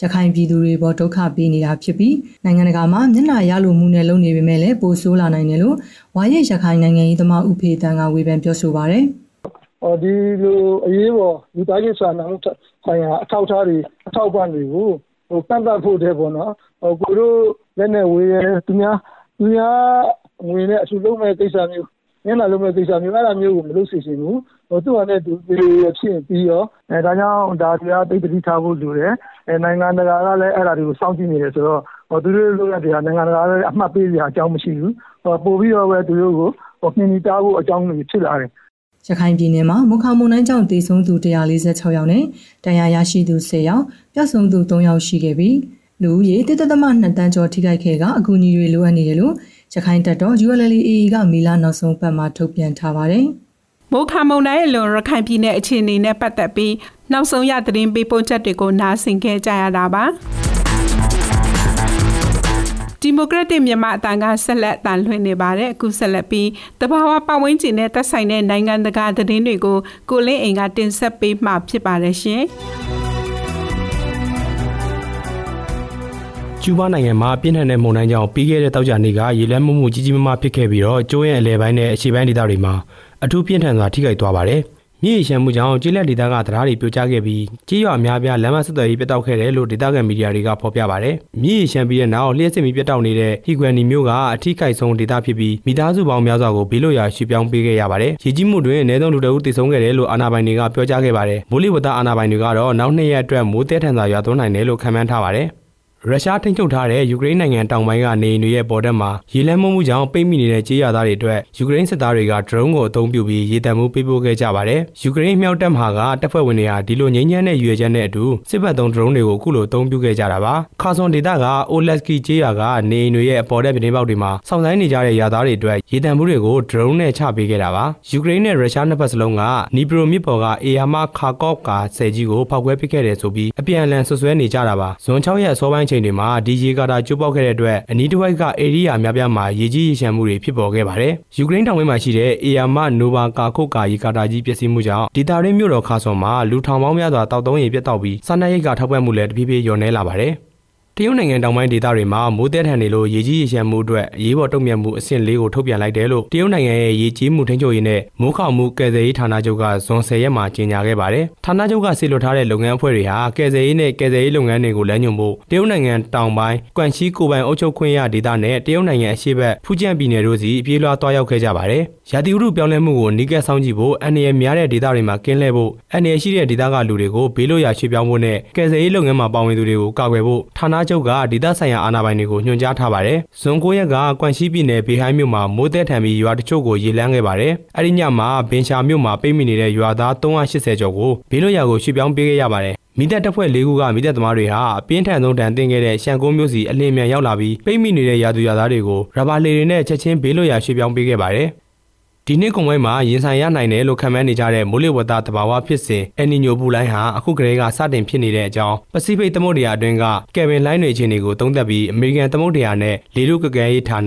ရခိုင်ပြည်သူတွေပေါ်ဒုက္ခပေးနေတာဖြစ်ပြီးနိုင်ငံတကာမှာမျက်နှာရလိုမှုနဲ့လုပ်နေပေမဲ့လည်းပိုဆိုးလာနိုင်တယ်လို့ဝါရရခိုင်နိုင်ငံရေးသမားဥဖေတန်ကဝေဖန်ပြောဆိုပါရယ်။အော်ဒီလိုအရေးပေါ်လူသားချင်းစာနာမှုဆိုင်ရာအထောက်အထားတွေအထောက်ပံ့တွေကိုဟို ကန့်သတ်ဖို့တဲ့ပေါ့နော်။ဟိုကိုတို့လက်နဲ့ဝေးရဲသူများသူများငွေနဲ့အထူးလုံးမဲ့ကိစ္စမျိုးမျက်နှာလုံးမဲ့ကိစ္စမျိုးအဲ့ဒါမျိုးကိုမလုပ်စေချင်ဘူးဟိုသူ့ဟာနဲ့သူဖြစ်ပြီးရောအဲဒါကြောင့်ဒါတရားသိတိထားဖို့လိုတယ်အဲနိုင်ငံတကာကလည်းအဲ့ဒါတွေကိုစောင့်ကြည့်နေတယ်ဆိုတော့ဟိုသူတို့လိုရတဲ့နိုင်ငံတကာလည်းအမှတ်ပေးစရာအကြောင်းမရှိဘူးဟိုပို့ပြီးတော့ပဲသူတို့ကိုဟိုနှင်းတားဖို့အကြောင်းတွေဖြစ်လာတယ် ရခိုင်ပြည်နယ်မှာမုခမုန်တိုင်းကြောင့်တေဆုံးသူ146ယောက်နဲ့တရားရရှိသူ10ယောက်ပျောက်ဆုံးသူ3ယောက်ရှိခဲ့ပြီးလူဦးရေတသက်သမ2တန်းကျော်ထိခိုက်ခဲ့ကအကူအညီတွေလိုအပ်နေတယ်လို့ရခိုင်တပ်တော် ULLAA ကမီလာနောက်ဆုံးပတ်မှာထုတ်ပြန်ထားပါတယ်။မိုးခါမုန်တိုင်းအလွန်ရခိုင်ပြည်နယ်အခြေအနေနဲ့ပတ်သက်ပြီးနောက်ဆုံးရသတင်းပေးပို့ချက်တွေကိုနားဆင်ခဲ့ကြရတာပါ။ ဒီမိုကရက်တစ်မြန်မာအတန်ကဆက်လက်တန်လွှင့်နေပါတယ်အခုဆက်လက်ပြီးတဘာဝပတ်ဝန်းကျင်နဲ့သက်ဆိုင်တဲ့နိုင်ငံတကာသတင်းတွေကိုကိုလင်းအိမ်ကတင်ဆက်ပေးမှဖြစ်ပါတယ်ရှင်။ကျူးဘားနိုင်ငံမှာပြင်းထန်တဲ့မုန်တိုင်းကြောင့်ပြီးခဲ့တဲ့တောက်ကြနေ့ကရေလက်မှုမှုကြီးကြီးမားမားဖြစ်ခဲ့ပြီးတော့ကျိုးရဲ့အလဲပိုင်းနဲ့အရှေ့ပိုင်းဒေသတွေမှာအထူးပြင်းထန်စွာထိခိုက်သွားပါတယ်။ မြေရှမ်းမှုကြောင့်ကျေးလက်ဒေသကတရားတွေပြိုကျခဲ့ပြီးကြေးရွာအများပြားလမ်းမဆက်သွယ်ရေးပြတ်တောက်ခဲ့တယ်လို့ဒေသခံမီဒီယာတွေကဖော်ပြပါတယ်။မြေရှမ်းပြီးတဲ့နောက်လျှက်စစ်မီပြတ်တောက်နေတဲ့ဟီကွမ်နီမျိုးကအထီးကိုက်ဆုံးဒေသဖြစ်ပြီးမိသားစုပေါင်းများစွာကိုဘေးလွတ်ရာရွှေ့ပြောင်းပေးခဲ့ရပါတယ်။ရေကြီးမှုတွင်အနည်းဆုံးလူတအုပ်တည်ဆုံးခဲ့တယ်လို့အာဏာပိုင်တွေကပြောကြားခဲ့ပါတယ်။မိုးလေဝသအာဏာပိုင်တွေကတော့နောက်နှစ်ရက်အတွက်မိုးတဲထန်စွာရွာသွန်းနိုင်တယ်လို့ခန့်မှန်းထားပါတယ်။ ရုရှားထိန်းချုပ်ထားတဲ့ယူကရိန်းနိုင်ငံတောင်ပိုင်းကနေတွေရဲ့ပေါ်တက်မှာရေလမ်းမှုမှုကြောင့်ပိတ်မိနေတဲ့ကြေးရွာသားတွေအတွက်ယူကရိန်းစစ်သားတွေကဒရုန်းကိုအသုံးပြုပြီးရေတံမှုပေးပို့ခဲ့ကြပါတယ်။ယူကရိန်းမြောက်တပ်မဟာကတပ်ဖွဲ့ဝင်တွေဟာဒီလိုငြိမ်းချမ်းတဲ့ရွေချက်နဲ့အတူစစ်ဘက်သုံးဒရုန်းတွေကိုအခုလိုအသုံးပြုခဲ့ကြတာပါ။ခါဆွန်ဒေတာကအိုလက်စကီကြေးရွာကနေတွေရဲ့အပေါ်တက်ပြတင်းပေါက်တွေမှာစောင့်ဆိုင်းနေကြတဲ့ရွာသားတွေအတွက်ရေတံမှုတွေကိုဒရုန်းနဲ့ချပေးခဲ့တာပါ။ယူကရိန်းနဲ့ရုရှားနှစ်ဖက်စလုံးကနီပရိုမြစ်ပေါ်ကအေယာမခါကော့ကဆယ်ကြီးကိုဖောက်ခွဲပစ်ခဲ့တယ်ဆိုပြီးအပြန်အလှန်ဆွဆွဲနေကြတာပါ။ဇွန်6ရက်အစောပိုင်းချိန်တွေမှာဒီရေကာတာကျိုးပေါက်ခဲ့တဲ့အတွက်အနီးတစ်ဝိုက်ကဧရိယာများပြားမှာရေကြီးရေရှမ်းမှုတွေဖြစ်ပေါ်ခဲ့ပါတယ်။ယူကရိန်းတောင်ပိုင်းမှာရှိတဲ့အေယာမနိုဘာကာခုတ်ကာရေကာတာကြီးပျက်စီးမှုကြောင့်ဒေတာရင်းမြို့တော်ခါဆွန်မှာလူထောင်ပေါင်းများစွာတောက်သုံးရေပြတ်တောက်ပြီးစားနပ်ရိက္ခာထောက်ပံ့မှုလည်းတဖြည်းဖြည်းလျော့နေလာပါတယ်။ တရုတ်နိုင်ငံတောင်ပိုင်းဒေသတွေမှာမိုးတဲထန်နေလို့ရေကြီးရေရှမ်းမှုအတွက်အရေးပေါ်တုံ့ပြန်မှုအဆင့်၄ကိုထုတ်ပြန်လိုက်တယ်လို့တရုတ်နိုင်ငံရဲ့ရေကြီးမှုထိန်းချုပ်ရေးနဲ့မိုးခေါင်မှုကယ်ဆယ်ရေးဌာနချုပ်ကဇွန်10ရက်မှာကြေညာခဲ့ပါတယ်။ဌာနချုပ်ကဆီလွတ်ထားတဲ့လုပ်ငန်းအဖွဲ့တွေဟာကယ်ဆယ်ရေးနဲ့ကယ်ဆယ်ရေးလုပ်ငန်းတွေကိုလမ်းညွှန်ဖို့တရုတ်နိုင်ငံတောင်ပိုင်းကွမ်ရှီကိုပိုင်အုပ်ချုပ်ခွင့်ရဒေသနဲ့တရုတ်နိုင်ငံအရှေ့ဘက်ဖူကျန်ပြည်နယ်တို့စီပြေးလွှားသွားရောက်ခဲ့ကြပါတယ်။ရာသီဥတုပြောင်းလဲမှုကိုနှိကက်ဆောင်ကြည့်ဖို့အန်ရများတဲ့ဒေသတွေမှာကင်းလှည့်ဖို့အန်ရရှိတဲ့ဒေသကလူတွေကိုဘေးလွတ်ရာရွှေ့ပြောင်းဖို့နဲ့ကယ်ဆယ်ရေးလုပ်ငန်းမှာပါဝင်သူတွေကိုကာကွယ်ဖို့ဌာနချုပ်ကဒေသဆိုင်ဆိုင်ရာအာဏာပိုင်တွေကိုညွှန်ကြားထားပါတယ်။ဇွန်9ရက်ကကွမ်ရှိပြည်နယ်ဘေဟိုင်းမြို့မှာမိုးသက်ထန်ပြီးရွာတချို့ကိုရေလန်းခဲ့ပါတယ်။အဲဒီညမှာဘင်ရှာမြို့မှာပိတ်မိနေတဲ့ရွာသား380ကျော်ကိုဘေးလွတ်ရာကိုရွှေ့ပြောင်းပေးခဲ့ရပါတယ်မိသက်တပ်ဖွဲ့၄ခုကမိသက်သမားတွေဟာအပြင်းထန်ဆုံးတန်တင်ခဲ့တဲ့ရှန်ကုန်းမြို့စီအလင်းမြန်ရောက်လာပြီးပိတ်မိနေတဲ့ရာသူရာသားတွေကိုရဘာလေတွေနဲ့ချက်ချင်းဘေးလွတ်ရာရွှေ့ပြောင်းပေးခဲ့ပါတယ်။ ဒီနှစ်ကုန်ပိုင်းမှာရင်ဆိုင်ရနိုင်တယ်လို့ခန့်မှန်းနေကြတဲ့မိုးလေဝသသဘာဝဖြစ်စဉ်အယ်နီညိုပူလိုင်းဟာအခုကတည်းကစတင်ဖြစ်နေတဲ့အကြောင်းပစိဖိတ်သမုဒ္ဒရာအတွင်းကကယ်ဗင်လိုင်းတွေအခြေအနေကိုသုံးသပ်ပြီးအမေရိကန်သမုဒ္ဒရာနဲ့လေထုကကဲရေးဌာန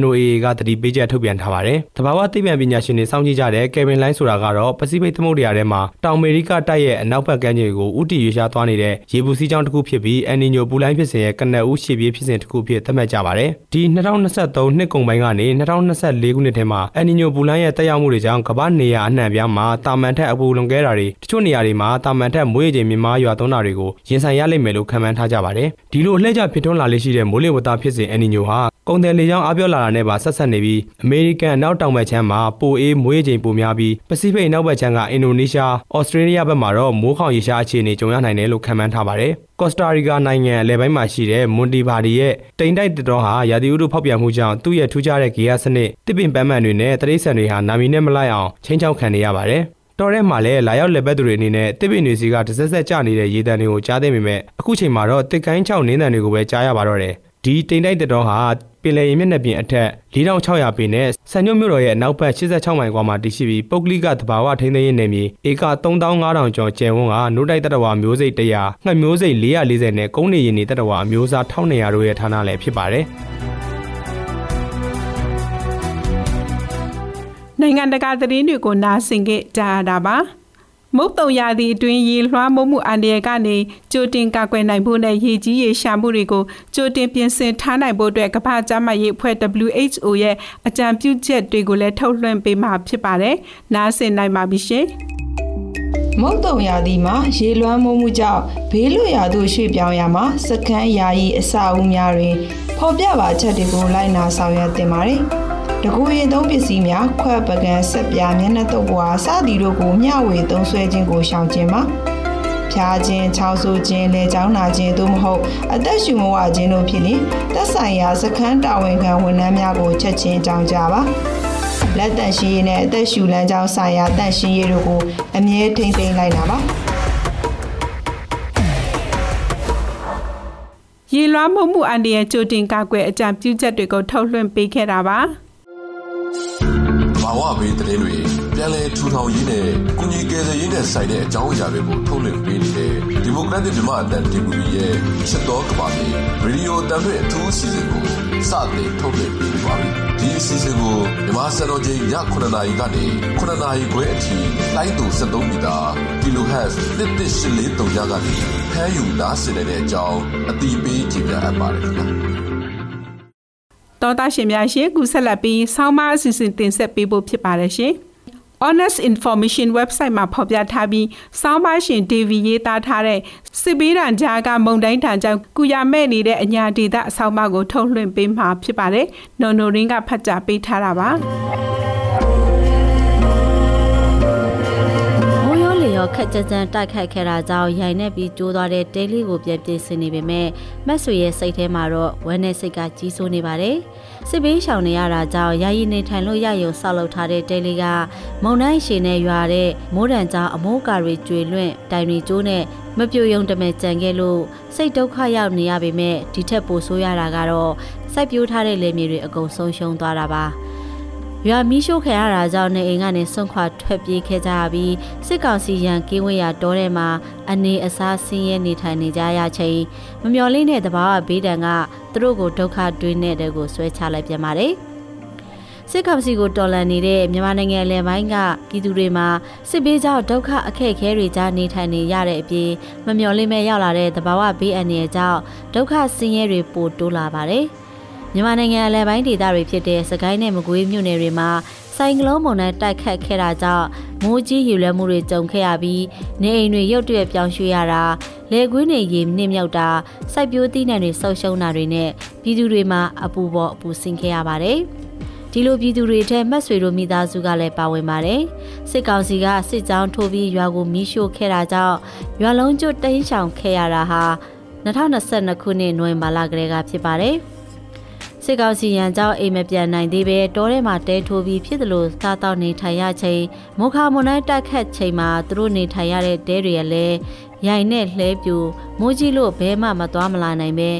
NOAA ကတတိပေးချက်ထုတ်ပြန်ထားပါတယ်။သဘာဝသိပ္ပံပညာရှင်တွေစောင့်ကြည့်ကြတဲ့ကယ်ဗင်လိုင်းဆိုတာကတော့ပစိဖိတ်သမုဒ္ဒရာထဲမှာတောင်အမေရိကတိုက်ရဲ့အနောက်ဘက်ကမ်းခြေကိုဥတီရွေးရှားသွားနေတဲ့ရေပူစီးကြောင်းတစ်ခုဖြစ်ပြီးအယ်နီညိုပူလိုင်းဖြစ်စဉ်ရဲ့ကနက်ဦးရှေ့ပြေးဖြစ်စဉ်တစ်ခုဖြစ်သတ်မှတ်ကြပါတယ်။ဒီ2023နှစ်ကုန်ပိုင်းကနေ2024ခုနှစ်ထဲမှာအယ်နီညိုပူလိုင်းရဲ့တက်ရောက်မှုတွေကြောင့်ကမ္ဘာနေရာအနှံ့ပြားမှာတာမန်ထက်အပူလွန်ခဲ့တာတွေတချို့နေရာတွေမှာတာမန်ထက်မွေးချိန်မြင့်မားရွာသွန်းတာတွေကိုရင်ဆိုင်ရလိမ့်မယ်လို့ခန့်မှန်းထားကြပါတယ်။ဒီလိုအလှည့်ကျဖြစ်ထွန်းလာလေးရှိတဲ့မိုးလေဝသဖြစ်စဉ်အန်နီညိုဟာကုန်တယ်လေကြောင်းအပြောလာတာနဲ့ပါဆက်ဆက်နေပြီးအမေရိကန်အနောက်တောင်ဘက်ခြမ်းမှာပိုအေးမွေးချိန်ပိုများပြီးပစိဖိတ်အနောက်ဘက်ခြမ်းကအင်ဒိုနီးရှား၊ဩစတြေးလျဘက်မှာတော့မိုးခေါင်ရေရှားအခြေအနေကြုံရနိုင်တယ်လို့ခန့်မှန်းထားပါတယ်။ကော့စတာရီကာနိုင်ငံအလယ်ပိုင်းမှာရှိတဲ့မွန်တီဘာဒီရဲ့တိမ်တိုက်တော်ဟာရာသီဥတုဖောက်ပြန်မှုကြောင့်သူ့ရဲ့ထူးခြားတဲ့ဂေယစနစ်တစ်ပင်ပန်းမှန်တွေနဲ့တရိတ်ဆန်တွေဟာနာမီနဲ့မလိုက်အောင်ချင်းချောက်ခံနေရပါတယ်။တော်ထဲမှာလည်းလာရောက်လက်ပတ်သူတွေအနေနဲ့တစ်ပင်တွေစီကတစ်ဆက်ဆက်ကျနေတဲ့ရေတံတွေကိုကြားသိမိမဲ့အခုချိန်မှာတော့တစ်ကိုင်းချောက်နင်းတံတွေကိုပဲကြားရပါတော့တယ်။ ဒီတိမ်တိုက်တတော်ဟာပင်လယ်ရေမျက်နှာပြင်အထက်4600ပေနဲ့ဆန်ညွတ်မြို့တော်ရဲ့အနောက်ဘက်86မိုင်ကွာမှာတည်ရှိပြီးပုတ်ကလိကသဘာဝထိန်းသိမ်းရေးနယ်မြေဧက3500ကျော်ကျယ်ဝန်းကနို့တိုက်တတဝါမျိုးစိတ်100ငှက်မျိုးစိတ်440နဲ့ကုန်းနေရင်နေတတဝါအမျိုးအစား1200တို့ရဲ့ဌာနလည်းဖြစ်ပါတယ်နိုင်ငံတကာသတင်းတွေကိုနားဆင်ကြကြရတာပါ မုတ်တုံရာသီအတွင်းရေလွှမ်းမိုးမှုအန္တရာယ်ကနေကြိုတင်ကာကွယ်နိုင်ဖို့နဲ့ရေကြီးရေရှာမှုတွေကိုကြိုတင်ပြင်ဆင်ထားနိုင်ဖို့အတွက်ကမ္ဘာ့ကျန်းမာရေးအဖွဲ့ WHO ရဲ့အကြံပြုချက်တွေကိုလည်းထုတ်လွှင့်ပေးမှာဖြစ်ပါတယ်။နားဆင်နိုင်ပါပြီရှင်။မုတ်တုံရာသီမှာရေလွှမ်းမိုးမှုကြောင့်ဘေးလွတ်ရာသို့ရွှေ့ပြောင်းရမှာစကန်းယာယီအဆောက်အဦများတွင်ဖော်ပြပါချက်တွေကိုလိုက်နာဆောင်ရွက်တင်ပါတယ်။ တကူရင်သုံးပစ္စည်းများခွက်ပကံဆက်ပြားမျက်နှာတုပ်ပွားစသည်တို့ကိုမျှဝေသုံးစွဲခြင်းကိုရှောင်ခြင်းပါဖျားခြင်း၊ချောင်းဆိုးခြင်း၊လေချောင်းနာခြင်းသို့မဟုတ်အသက်ရှူမဝခြင်းတို့ဖြစ်ရင်သက်ဆိုင်ရာစခန်းတာဝန်ခံဝန်ထမ်းများကိုချက်ချင်းကြောင်းကြပါလက်တန့်ရှင်းရေးနဲ့အသက်ရှူလမ်းကြောင်းဆိုင်ရာတန့်ရှင်းရေးတို့ကိုအမြဲထိမ့်သိမ်းလိုက်တာပါရေလွှမ်းမှုမှုအန္တရာယ်ကြိုတင်ကာကွယ်အကြံပြုချက်တွေကိုထုတ်လွှင့်ပေးခဲ့တာပါ။ ဝဘေးသတင်းတွေပြန်လည်ထူထောင်ရေးနဲ့ကုညီကယ်ဆယ်ရေးနဲ့ဆိုင်တဲ့အကြောင်းအရာတွေကိုထုတ်လွှင့်ပေးနေတဲ့ဒီမိုကရက်တစ်မြန်မာအတန်တီဗီရဲ့ချစ်တော်ကဘာလေးရေဒီယိုတံတွေအထူးအစီအစဉ်ကိုစတင်ထုတ်လွှင့်ပေးပါပြီ။ဒီအစီအစဉ်ကိုမြန်မာစံတော်ချိန်ည9:00နာရီကနေ9:00နာရီခွဲအထိလိုင်းတူ73မီတာ kHz 1384ညကနေဖမ်းယူနားဆင်နေတဲ့အကြောင်းအတိပေးကြေညာအပ်ပါတယ်ခင်ဗျာ။ တော်သားရှင်များရှင်ကူဆက်လက်ပြီးဆောင်းပါအစီအစဉ်တင်ဆက်ပေးဖို့ဖြစ်ပါတယ်ရှင်။ Honest Information website မှာဖော်ပြထားပြီးစောင်းပါရှင် Davy ရေးသားထားတဲ့စစ်ပေးတံကြားကမုံတိုင်းတံကြောင့်ကုရမဲ့နေတဲ့အညာဒေသအဆောင်းပါကိုထုတ်လွှင့်ပေးမှာဖြစ်ပါတယ်။နော်နိုရင်းကဖတ်ကြားပေးထားတာပါ။ တော့ခက်ကြကြမ်းတိုက်ခိုက်ခဲ့တာကြောင့်ရိုင်နေပြီးကျိုးသွားတဲ့တဲလေးကိုပြန်ပြင်ဆင်နေပေမဲ့မက်ဆွေရဲ့စိတ်ထဲမှာတော့ဝမ်းနဲ့စိတ်ကကြီးစိုးနေပါတယ်။စစ်ဘေးရှောင်နေရတာကြောင့်ယာယီနေထိုင်လို့ရရုံဆောက်လုပ်ထားတဲ့တဲလေးကမုံတိုင်းရှည်နဲ့ရွာတဲ့မိုးတံကြောင့်အမိုးကာတွေကျွေလွင့်တိုင်တွေကျိုးနဲ့မပြိုယုံတမဲကြံခဲ့လို့စိတ်ဒုက္ခရောက်နေရပေမဲ့ဒီထက်ပိုဆိုးရတာကတော့စိုက်ပျိုးထားတဲ့လယ်မြေတွေအကုန်ဆုံးရှုံးသွားတာပါ။ ရွာမီးရှို့ခံရတာကြောင့်နေအိမ်ကနေဆွန့်ခွာထွက်ပြေးခဲ့ကြရပြီးစစ်ကောင်စီရန်ကင်းဝေးရာတောထဲမှာအနေအစားဆင်းရဲနေထိုင်နေကြရချိန်မမျော်လင့်တဲ့တဘာဝဘေးဒဏ်ကသူတို့ကိုဒုက္ခတွင်းတဲ့တဲ့ကိုဆွဲချလိုက်ပြန်ပါတယ်စစ်ကောင်စီကိုတော်လှန်နေတဲ့မြန်မာနိုင်ငံလယ်ပိုင်းကပြည်သူတွေမှာစစ်ဘေးကြောင့်ဒုက္ခအခက်အခဲတွေကြားနေထိုင်နေရတဲ့အပြင်မမျှော်လင့်မဲ့ရောက်လာတဲ့သဘာဝဘေးအန္တရာယ်ကြောင့်ဒုက္ခဆင်းရဲတွေပိုတိုးလာပါတယ်။ မြန်မာနိုင်ငံအလဲပိုင်းဒေသတွေဖြစ်တဲ့စကိုင်းနဲ့မကွေးမြို့နယ်တွေမှာဆိုင်ကလုန်းမုန်တိုင်းတိုက်ခတ်ခဲ့တာကြောင့်မိုးကြီးရေလွှမ်းမှုတွေကြုံခဲ့ရပြီးနေအိမ်တွေရုတ်တရက်ပြောင်းရွှေ့ရတာလေကွင်းတွေရေနှင်းမြောက်တာစိုက်ပျိုးသီးနှံတွေဆုပ်ရှုံးတာတွေနဲ့ပြည်သူတွေမှာအပူပေါ်အပူဆင်းခဲ့ရပါတယ်ဒီလိုပြည်သူတွေထဲမတ်ဆွေတို့မိသားစုကလည်းပါဝင်ပါတယ်စစ်ကောင်စီကစစ်ကြောင်းထိုးပြီးရွာကိုမီးရှို့ခဲ့တာကြောင့်ရွာလုံးကျွတ်တိမ်းရှောင်ခဲ့ရတာဟာ2022ခုနှစ်နိုဝင်ဘာလကတည်းကဖြစ်ပါတယ်။ စစ်ကောင်စီရန်ကြောင့်အိမ်မပြန်နိုင်သေးပဲတောထဲမှာတဲထိုးပြီးဖြစ်သလိုစားတောက်နေထိုင်ရချိန်မုခမွန်တိုင်းတက်ခတ်ချိန်မှာသူတို့နေထိုင်ရတဲ့တဲတွေလည်းရိုင်နဲ့လှဲပြူမိုးကြီးလို့ဘဲမှမသွားမလာနိုင်ပဲ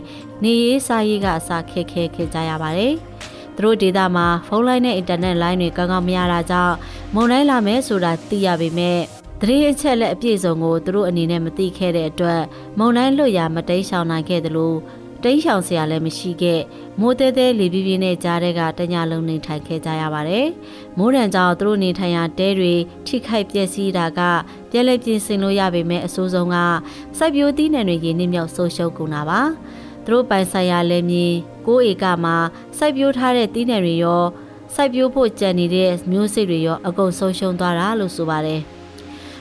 နေရေးစားရေးကအစာခက်ခဲခဲ့ကြရပါတယ်။သူတို့ဒေသမှာဖုန်းလိုင်းနဲ့အင်တာနက်လိုင်းတွေကောင်းကောင်းမရတာကြောင့်မုန်တိုင်းလာမယ်ဆိုတာသိရပေမဲ့တရေအချက်လက်အပြည့်စုံကိုသူတို့အနေနဲ့မသိခဲ့တဲ့အတွက်မုံတိုင်းလွတ်ရာမတိတ်ဆောင်နိုင်ခဲ့သလို တိန့်ရှောင်စရာလည်းမရှိခဲ့မိုးသေးသေးလေပြင်းပြင်းနဲ့ကြားတဲ့ကတညလုံးနေထိုင်ခဲ့ကြရပါတယ်။မိုးရံကြောင့်သူတို့နေထိုင်ရာတဲတွေထိခိုက်ပျက်စီးတာကပြက်လက်ပြင်ဆင်လို့ရပေမဲ့အဆိုးဆုံးကစိုက်ပျိုးသီးနှံတွေရင်းနှီးမြောက်ဆုံးရှုံးကုန်တာပါ။သူတို့ပိုင်ဆိုင်ရာလည်းမြေ9ဧကမှာစိုက်ပျိုးထားတဲ့သီးနှံတွေရောစိုက်ပျိုးဖို့ကြံနေတဲ့မျိုးစိတ်တွေရောအကုန်ဆုံးရှုံးသွားတာလို့ဆိုပါတယ်။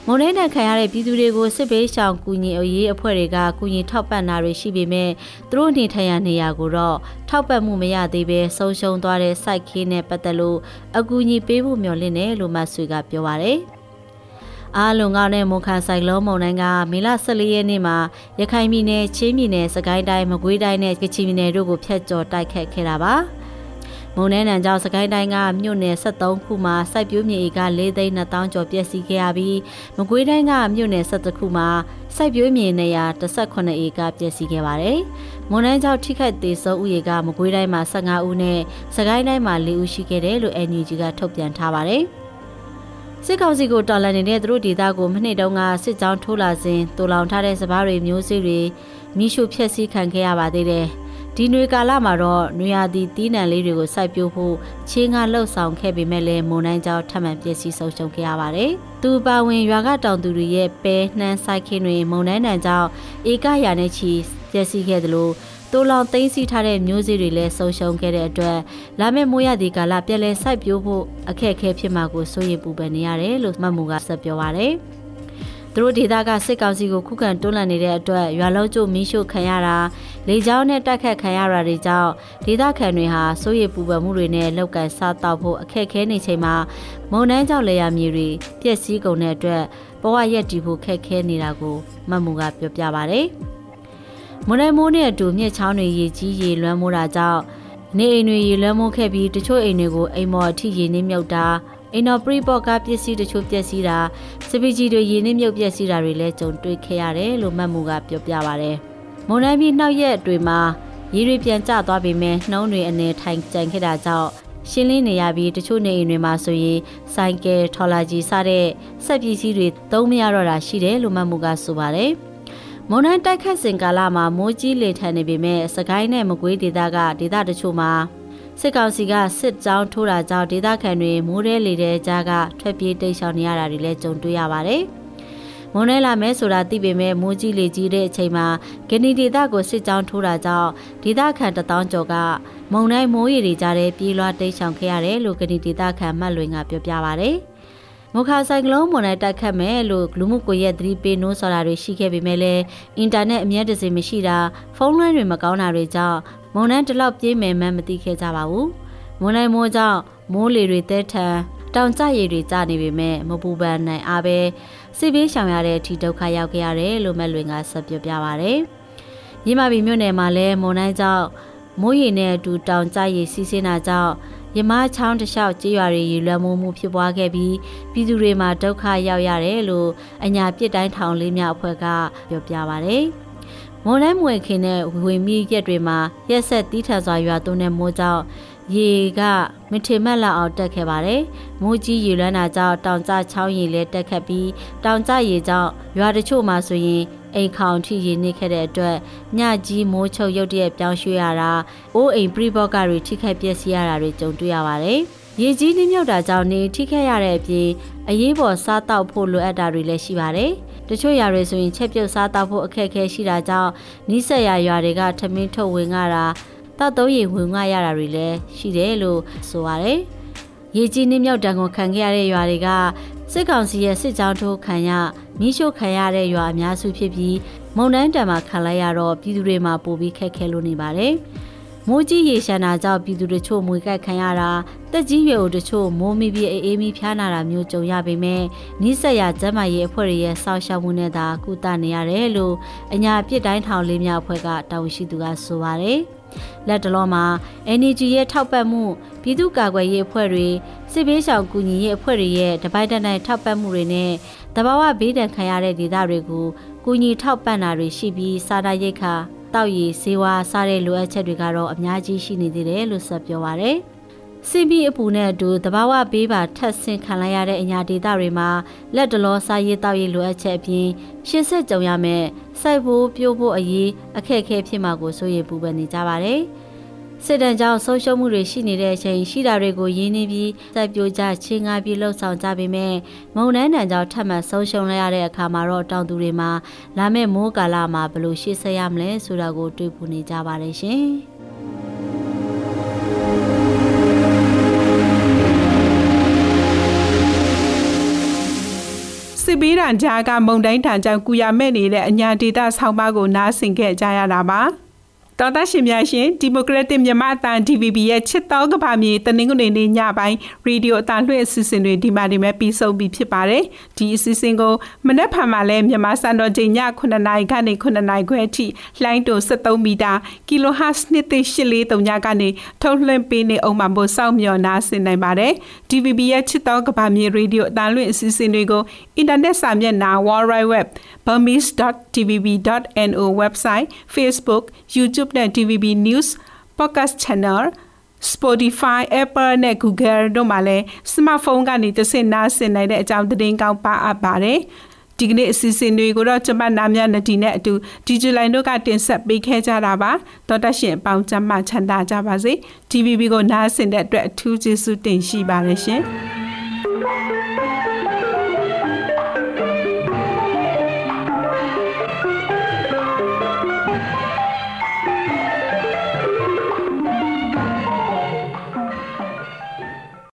မုံတိုင်းတန်ခံရတဲ့ပြည်သူတွေကိုစစ်ဘေးရှောင်ကူညီအရေးအဖွဲ့တွေကကူညီထောက်ပံ့တာတွေရှိပေမဲ့သူတို့နေထိုင်ရာနေရာကိုတော့ထောက်ပံ့မှုမရသေးဘဲဆုံးရှုံးသွားတဲ့စိုက်ခင်းနဲ့ပတ်သက်လို့အကူအညီပေးဖို့မျှော်လင့်တယ်လို့မဆွေကပြောပါရယ်အားလုံးကောင်းတဲ့မုန်ခါဆိုင်လုံးမုန်တိုင်းကမေလ14ရက်နေ့မှာရခိုင်ပြည်နယ်ချင်းပြည်နယ်စကိုင်းတိုင်းမကွေးတိုင်းနဲ့ကချင်ပြည်နယ်တို့ကိုဖျက်ကျော်တိုက်ခတ်ခဲ့တာပါ။ မုံနဲနံကြောင့်စကိုင်းတိုင်းကမြို့နယ်73ခုမှာစိုက်ပျိုးမြေဧက4သိန်း2000ကျော်ပျက်စီးခဲ့ရပြီးမကွေးတိုင်းကမြို့နယ်17ခုမှာစိုက်ပျိုးမြေနေရာ18ဧကပျက်စီးခဲ့ပါတယ်။မွန်တိုင်းကြောင့်ထိခိုက်သေးဆုံးဥယေကမကွေးတိုင်းမှာ15ဦးနဲ့စကိုင်းတိုင်းမှာ4ဦးရှိခဲ့တယ်လို့ NUG ကထုတ်ပြန်ထားပါတယ်။စစ်ကောင်စီကိုတော်လှန်နေတဲ့သူတို့ဒေသကိုမနှစ်တုန်းကစစ်ကြောင်းထိုးလာစဉ်တူလောင်ထားတဲ့စပားတွေမျိုးစေ့တွေမိရှုဖျက်ဆီးခံခဲ့ရပါသေးတယ်။ ဒီနွေကာလမှာတော့နွေရာသီတီးနှံလေးတွေကိုစိုက်ပျိုးဖို့ချင်းကလှုပ်ဆောင်ခဲ့ပေမဲ့လည်းမုန်တိုင်းကြောင့်ထပ်မံပျက်စီးဆုံးရှုံးခဲ့ရပါတယ်။သူပါဝင်ရွာကတောင်သူတွေရဲ့ပဲနှမ်းစိုက်ခင်းတွေမုန်တိုင်းတန်ကြောင့်ဧကရာနဲ့ချီပျက်စီးခဲ့သလိုတိုးလောင်သိမ်းဆီးထားတဲ့မျိုးစေ့တွေလည်းဆုံးရှုံးခဲ့တဲ့အတွက်လာမယ့်မိုးရသည့်ကာလပြည့်လဲစိုက်ပျိုးဖို့အခက်အခဲဖြစ်မှာကိုစိုးရိမ်ပူပန်နေရတယ်လို့မှတ်မှုကဆက်ပြောပါရယ်။ သူတို့ဒေသကစစ်ကောင်စီကိုခုခံတွန်းလှန်နေတဲ့အတွက်ရွာလုံးကျမီးရှို့ခံရတာလေကြောင်းနဲ့တိုက်ခတ်ခံရတာတွေကြောင့်ဒေသခံတွေဟာစိုးရိမ်ပူပန်မှုတွေနဲ့လောက်ကန်စားတောက်ဖို့အခက်ခဲနေချိန်မှာမုံနှမ်းကြောင့်လေယာမြေတွေပျက်စီးကုန်တဲ့အတွက်ဘဝရက်တည်ဖို့ခက်ခဲနေတာကိုမတ်မူကပြောပြပါဗျ။မုံနိုင်မိုးနဲ့အတူမြစ်ချောင်းတွေရေကြီးရေလွှမ်းမိုးတာကြောင့်နေအိမ်တွေရေလွှမ်းမိုးခဲ့ပြီးတချို့အိမ်တွေကိုအိမ်မော်အထိရေနှိမ့်မြုပ်တာ အိမ်တော်ပရိပေါ့ကပစ္စည်းတချို့ပျက်စီးတာစပီဂျီတွေရင်းနှီးမြုပ်ပျက်စီးတာတွေလည်းကြုံတွေ့ခဲ့ရတယ်လို့မှတ်မှုကပြောပြပါဗျ။မွန်နိုင်ပြည်နှောက်ရက်တွေမှာရေတွေပြန်ကျသွားပေမဲ့နှုံးတွေအနေထိုင်ကြံခဲ့တာကြောင့်ရှင်းလင်းနေရပြီးတချို့နေအိမ်တွေမှာဆိုရင်ဆိုင်ကယ်ထော်လာကြီးစတဲ့စက်ပစ္စည်းတွေသုံးမရတော့တာရှိတယ်လို့မှတ်မှုကဆိုပါတယ်။မွန်နိုင်တိုက်ခတ်စဉ်ကာလမှာမိုးကြီးလေထန်နေပေမဲ့စကိုင်းနဲ့မကွေးဒေသကဒေသတချို့မှာ စစ်ကောင်စီကစစ်ကြောင်းထိုးတာကြောင့်ဒေသခံတွေမိုးရဲလေတဲ့ကြားကထွက်ပြေးတိတ်ရှောင်နေရတာတွေလည်းကြုံတွေ့ရပါတယ်။မွန်ရဲလာမဲဆိုတာသိပေမဲ့မိုးကြီးလေကြီးတဲ့အချိန်မှာဂနီဒေသကိုစစ်ကြောင်းထိုးတာကြောင့်ဒေသခံတထောင်ကျော်ကမုံတိုင်းမိုးရီတွေကြားထဲပြေးလွှားတိတ်ရှောင်ခဲ့ရတယ်လို့ဂနီဒေသခံမှတ်လွင်ကပြောပြပါဗျ။မုခါဆိုင်ကလုံးမွန်နဲ့တက်ခတ်မယ်လို့ဂလူမှုကွန်ရက်သတိပေးနိုးဆိုတာတွေရှိခဲ့ပေမဲ့လည်းအင်တာနက်အမြဲတစေမရှိတာဖုန်းလိုင်းတွေမကောင်းတာတွေကြောင့် မုန်တိုင်းတလောက်ပြေးမယ်မှန်းမသိခဲ့ကြပါဘူးမွန်နိုင်မိုးကြောင့်မိုးလေတွေတဲထန်တောင်ကျရည်တွေကျနေပေမဲ့မပူပန်နိုင်အားပဲစစ်ဘေးရှောင်ရတဲ့အထိဒုက္ခရောက်ခဲ့ရတယ်လို့မဲ့လွင်ကဆက်ပြောပြပါဗျ။ရမဘီမြို့နယ်မှာလည်းမွန်နိုင်ကြောင့်မိုးရေနဲ့အတူတောင်ကျရည်စီးဆင်းတာကြောင့်ရမချောင်းတလျှောက်ကြေးရွာတွေရေလွှမ်းမိုးမှုဖြစ်ပွားခဲ့ပြီးပြည်သူတွေမှာဒုက္ခရောက်ရတယ်လို့အညာပြစ်တိုင်းထောင်လေးများအဖွဲ့ကပြောပြပါဗျ။ မွန်တိုင်းမွေခင်တဲ့ဝေမီရက်တွေမှာရက်ဆက်တီးထန်စွာရွာသွန်းတဲ့မိုးကြောင့်ရေကမထေမက်လောက်အောင်တက်ခဲ့ပါတယ်။မိုးကြီးရေလွှမ်းတာကြောင့်တောင်ကျချောင်းရေလည်းတက်ခတ်ပြီးတောင်ကျရေကြောင့်ရွာတချို့မှာဆိုရင်အိမ်ခေါင်ထိရေနစ်ခဲ့တဲ့အတွက်ညကြီးမိုးချုပ်ရုတ်တရက်ပြောင်းရွှေ့ရတာအိုးအိမ်ပြိဘော့ကတွေထိခိုက်ပျက်စီးရတာတွေကြုံတွေ့ရပါတယ်။ရေကြီးနှိမ့်မြုပ်တာကြောင့်နေထိခိုက်ရတဲ့အပြင်အရေးပေါ်စားတောက်ဖို့လိုအပ်တာတွေလည်းရှိပါတယ်။ တချို့ຢာတွေဆိုရင်ချက်ပြုတ်စားတောက်ဖို့အခက်အခဲရှိတာကြောင့်နီးစက်ရရွာတွေကထမင်းထုတ်ဝင်ရတာတောက်သုံးရေဝင်ငှရတာတွေလည်းရှိတယ်လို့ဆိုပါတယ်။ရေကြီးနှင်းမြောက်တံကိုခံခဲ့ရတဲ့ရွာတွေကစစ်ကောင်စီရဲ့စစ်ကြောင်းထိုးခံရမိရှို့ခံရတဲ့ရွာအများစုဖြစ်ပြီးမုံတန်းတံမှာခံလိုက်ရတော့ပြည်သူတွေမှာပိုပြီးခက်ခဲလို့နေပါတယ်။ မိုးကြီးရေရှမ်းတာကြောင့်ပြည်သူတို့ချို့မွေကိုက်ခံရတာတက်ကြီးရွယ်တို့ချို့မိုးမိပြီးအေးမီဖျားနာတာမျိုးကြုံရပေမဲ့နီးစက်ရကျမ်းမာရေးအဖွဲ့ရဲ့စောင့်ရှောက်မှုနဲ့သာကုသနေရတယ်လို့အညာပြစ်တိုင်းထောင်လေးများအဖွဲ့ကတာဝန်ရှိသူကဆိုပါတယ်လက်တလုံးမှာ NGO ရဲ့ထောက်ပံ့မှုပြည်သူ့ကာကွယ်ရေးအဖွဲ့တွေစစ်ဘေးရှောင်ကူညီရေးအဖွဲ့တွေရဲ့တပိုက်တန်တိုင်းထောက်ပံ့မှုတွေနဲ့တဘာဝဘေးဒဏ်ခံရတဲ့ဒေသတွေကိုကူညီထောက်ပံ့တာတွေရှိပြီးစာနာရိတ်ခါ တောက်ရည်ဆေးဝါးစားတဲ့လိုအပ်ချက်တွေကတော့အများကြီးရှိနေသေးတယ်လို့ဆက်ပြောပါရယ်။စင်ပြီးအပူနဲ့အတူတဘာဝဘေးပါထပ်ဆင့်ခံလိုက်ရတဲ့အညာဒေသတွေမှာလက်တလောစားရည်တောက်ရည်လိုအပ်ချက်အပြင်ရှင်းဆက်ကြုံရမယ်စိုက်ဖို့ပြိုးဖို့အရေးအခက်အခဲဖြစ်မှာကိုစိုးရိမ်ပူပန်နေကြပါတယ်။ စစ်တမ်းကြောင့်ဆုံးရှုံးမှုတွေရှိနေတဲ့အချိန်ရှိတာတွေကိုရင်းနှီးပြီးစိုက်ပျိုးကြချင်းငါပြီးလှုပ်ဆောင်ကြပေမဲ့မုံနှန်းတန်ကြောင့်ထပ်မံဆုံးရှုံးလိုက်ရတဲ့အခါမှာတော့တောင်သူတွေမှာလာမယ့်မိုးကာလမှာဘယ်လိုရှေ့ဆက်ရမလဲဆိုတာကိုတွေးပူနေကြပါတယ်ရှင်စစ်ပေးတံကြားကမုံတိုင်းထံကြောင့်ကုရမဲ့နေတဲ့အညာဒေတာဆောင်းပါးကိုနားဆင်ခဲ့ကြရတာပါ။ တော်သားရှင်များရှင်ဒီမိုကရက်တစ်မြန်မာအသံ DVB ရဲ့ချစ်တော်ကဘာမြေတနင်္ဂနွေနေ့ညပိုင်းရေဒီယိုအသံလွှင့်အစီအစဉ်တွေဒီမှာဒီမဲ့ပြီးဆုံးပြီဖြစ်ပါတယ် ဒီအစီအစဉ်ကိုမနက်ဖြန်မှာလဲမြန်မာစံတော်ချိန်ည9နာရီကနေ9နာရီခွဲအထိလှိုင်းတို73မီတာ kHz 2.83ညကနေထုတ်လွှင့်ပေးနေအောင်မှာမို့စောင့်မျှော်နားဆင်နိုင်ပါတယ် DVB ရဲ့ချစ်တော်ကဘာမြေရေဒီယိုအသံလွှင့်အစီအစဉ်တွေကိုအင်တာနက်စာမျက်နှာ World Wide Web burmese.tvb.no website Facebook YouTube နဲ့ TVB News Podcast Channel Spotify, Apple နဲ့ Google တို့မှာလည်း smartphone ကနေသစင်နားဆင်နိုင်တဲ့အကြောင်းသတင်းကောင်းပါအပ်ပါတယ်။ဒီကနေ့အစီအစဉ်တွေကိုတော့ကျမနာမြနဒီနဲ့အတူဒီဇူလိုင်တို့ကတင်ဆက်ပေးခဲ့ကြတာပါတော်တရှင်အပေါင်းကျမချမ်းသာကြပါစေ TVB ကိုနားဆင်တဲ့အတွက်အထူးကျေးဇူးတင်ရှိပါတယ်ရှင်